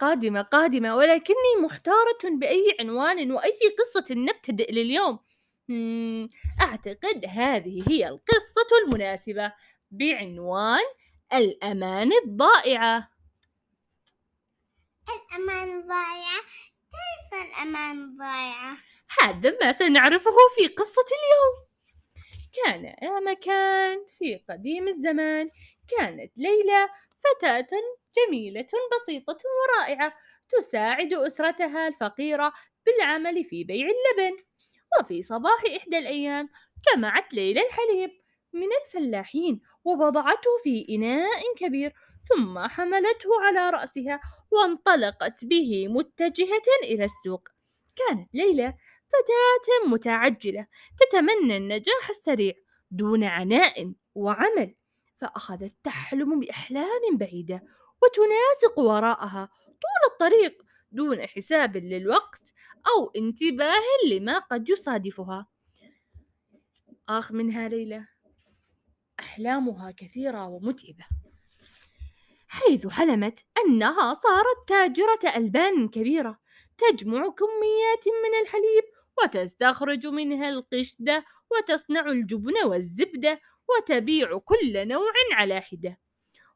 قادمة قادمة ولكني محتارة بأي عنوان وأي قصة نبتدئ لليوم. أعتقد هذه هي القصة المناسبة بعنوان الأمان الضائعة. الأمان الضائعة؟ كيف الأمان الضائعة؟ هذا ما سنعرفه في قصة اليوم. كان يا مكان في قديم الزمان كانت ليلى فتاة جميلة بسيطة ورائعة تساعد أسرتها الفقيرة بالعمل في بيع اللبن. وفي صباح إحدى الأيام جمعت ليلى الحليب من الفلاحين ووضعته في إناء كبير ثم حملته على رأسها وانطلقت به متجهة إلى السوق. كانت ليلى فتاة متعجلة تتمنى النجاح السريع دون عناء وعمل. فأخذت تحلم بأحلام بعيدة وتناسق وراءها طول الطريق دون حساب للوقت أو انتباه لما قد يصادفها. آخ منها ليلى أحلامها كثيرة ومتعبة. حيث حلمت أنها صارت تاجرة ألبان كبيرة تجمع كميات من الحليب وتستخرج منها القشدة وتصنع الجبن والزبدة وتبيع كل نوع على حدة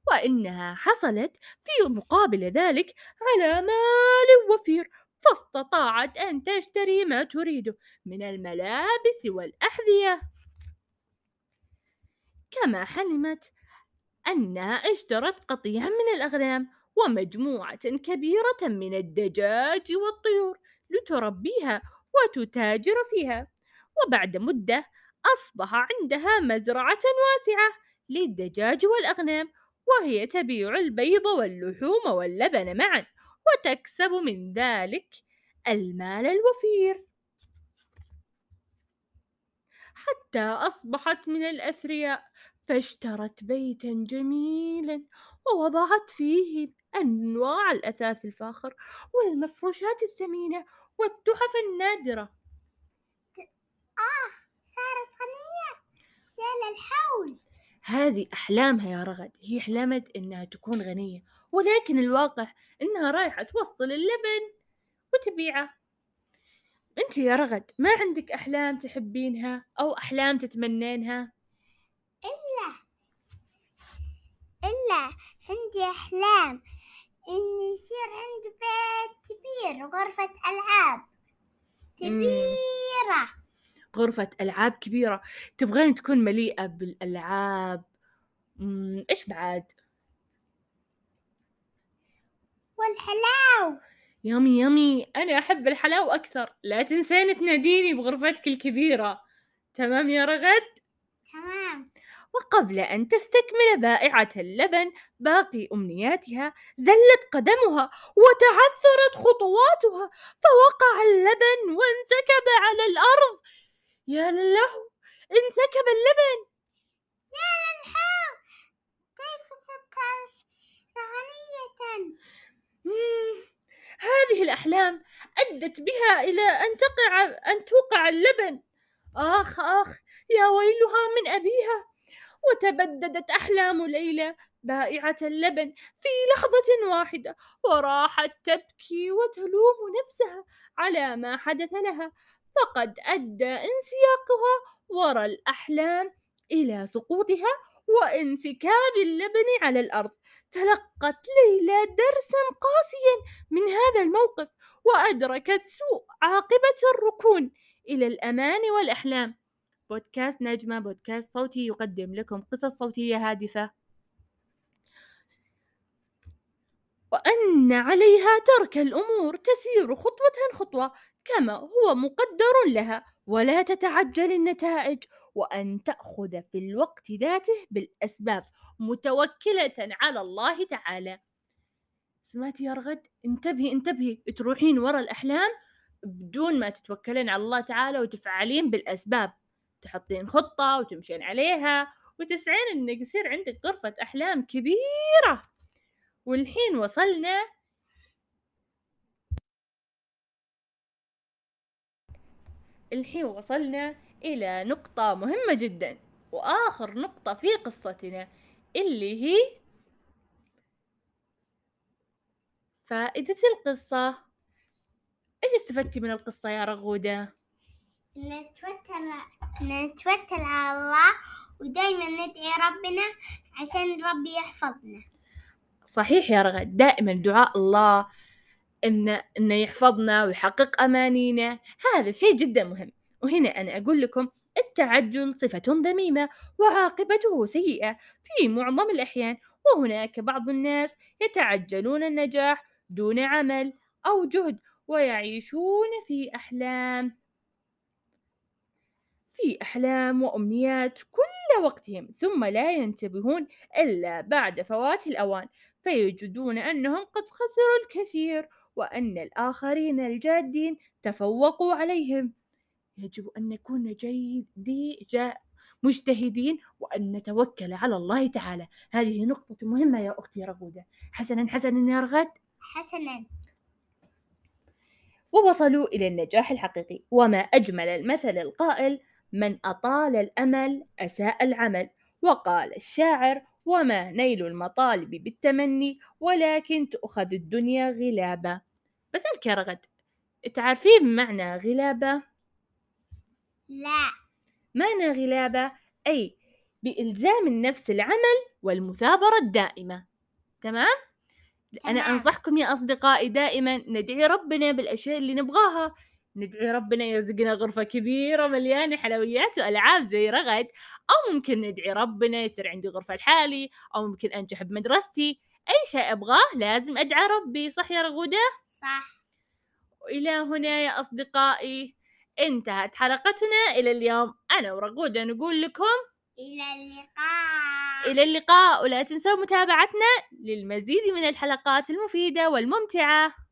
وإنها حصلت في مقابل ذلك على مال وفير فاستطاعت أن تشتري ما تريده من الملابس والأحذية. كما حلمت أنها اشترت قطيعا من الأغنام ومجموعة كبيرة من الدجاج والطيور لتربيها وتتاجر فيها وبعد مدة أصبح عندها مزرعة واسعة للدجاج والأغنام وهي تبيع البيض واللحوم واللبن معا وتكسب من ذلك المال الوفير. حتى أصبحت من الأثرياء فاشترت بيتا جميلا ووضعت فيه أنواع الأثاث الفاخر والمفروشات الثمينة والتحف النادرة. آه! صارت غنية. يا للحول. هذه أحلامها يا رغد. هي حلمت إنها تكون غنية ولكن الواقع إنها رايحة توصل اللبن وتبيعه. أنت يا رغد ما عندك أحلام تحبينها أو أحلام تتمنينها؟ إلا إلا عندي أحلام إني يصير عندي بيت كبير غرفة ألعاب كبيرة. غرفة ألعاب كبيرة تبغين تكون مليئة بالألعاب؟ إيش بعد؟ والحلاو يامي يامي أنا أحب الحلاوة أكثر. لا تنسين تناديني بغرفتك الكبيرة. تمام يا رغد؟ تمام. وقبل أن تستكمل بائعة اللبن باقي أمنياتها. زلت قدمها وتعثرت خطواتها فوقع اللبن وانسكب على الأرض. يا لله انسكب اللبن. يا للحول كيف مم، هذه الأحلام أدت بها إلى أن تقع أن توقع اللبن. آخ آخ يا ويلها من أبيها. وتبددت أحلام ليلى بائعة اللبن في لحظة واحدة وراحت تبكي وتلوم نفسها على ما حدث لها. فقد أدى انسياقها وراء الأحلام إلى سقوطها وانسكاب اللبن على الأرض. تلقت ليلى درسا قاسيا من هذا الموقف وأدركت سوء عاقبة الركون إلى الأمان والأحلام. بودكاست نجمة بودكاست صوتي يقدم لكم قصص صوتية هادفة. وأن عليها ترك الأمور تسير خطوة خطوة كما هو مقدر لها ولا تتعجل النتائج وأن تأخذ في الوقت ذاته بالأسباب متوكلة على الله تعالى. سمعتي يا رغد؟ انتبهي انتبهي. تروحين ورا الأحلام بدون ما تتوكلين على الله تعالى وتفعلين بالأسباب. تحطين خطة وتمشين عليها وتسعين إنك يصير عندك غرفة أحلام كبيرة. والحين وصلنا الحين وصلنا إلى نقطة مهمة جدا وآخر نقطة في قصتنا اللي هي فائدة القصة إيش استفدتي من القصة يا رغودة؟ نتوكل نتوكل على الله ودايما ندعي ربنا عشان ربي يحفظنا صحيح يا رغد. دائما دعاء الله إن إنه يحفظنا ويحقق أمانينا. هذا شيء جدا مهم. وهنا أنا أقول لكم التعجل صفة ذميمة وعاقبته سيئة في معظم الأحيان. وهناك بعض الناس يتعجلون النجاح دون عمل أو جهد ويعيشون في أحلام. في أحلام وأمنيات كل وقتهم ثم لا ينتبهون إلا بعد فوات الأوان فيجدون أنهم قد خسروا الكثير وأن الآخرين الجادين تفوقوا عليهم. يجب أن نكون جيدي جا مجتهدين وأن نتوكل على الله تعالى. هذه نقطة مهمة يا أختي رغودة. حسنا حسنا يا رغد. حسنا. ووصلوا إلى النجاح الحقيقي وما أجمل المثل القائل من أطال الأمل أساء العمل وقال الشاعر وما نيل المطالب بالتمني ولكن تؤخذ الدنيا غلابة بسألك يا رغد تعرفين معنى غلابة؟ لا معنى غلابة أي بإلزام النفس العمل والمثابرة الدائمة تمام؟ أنا. أنصحكم يا أصدقائي دائما ندعي ربنا بالأشياء اللي نبغاها ندعي ربنا يرزقنا غرفة كبيرة مليانة حلويات وألعاب زي رغد أو ممكن ندعي ربنا يصير عندي غرفة لحالي أو ممكن أنجح بمدرستي. أي شيء أبغاه لازم أدعى ربي صح يا رغودة؟ صح. وإلى هنا يا أصدقائي. انتهت حلقتنا إلى اليوم. أنا ورغودة نقول لكم إلى اللقاء. إلى اللقاء. ولا تنسوا متابعتنا للمزيد من الحلقات المفيدة والممتعة.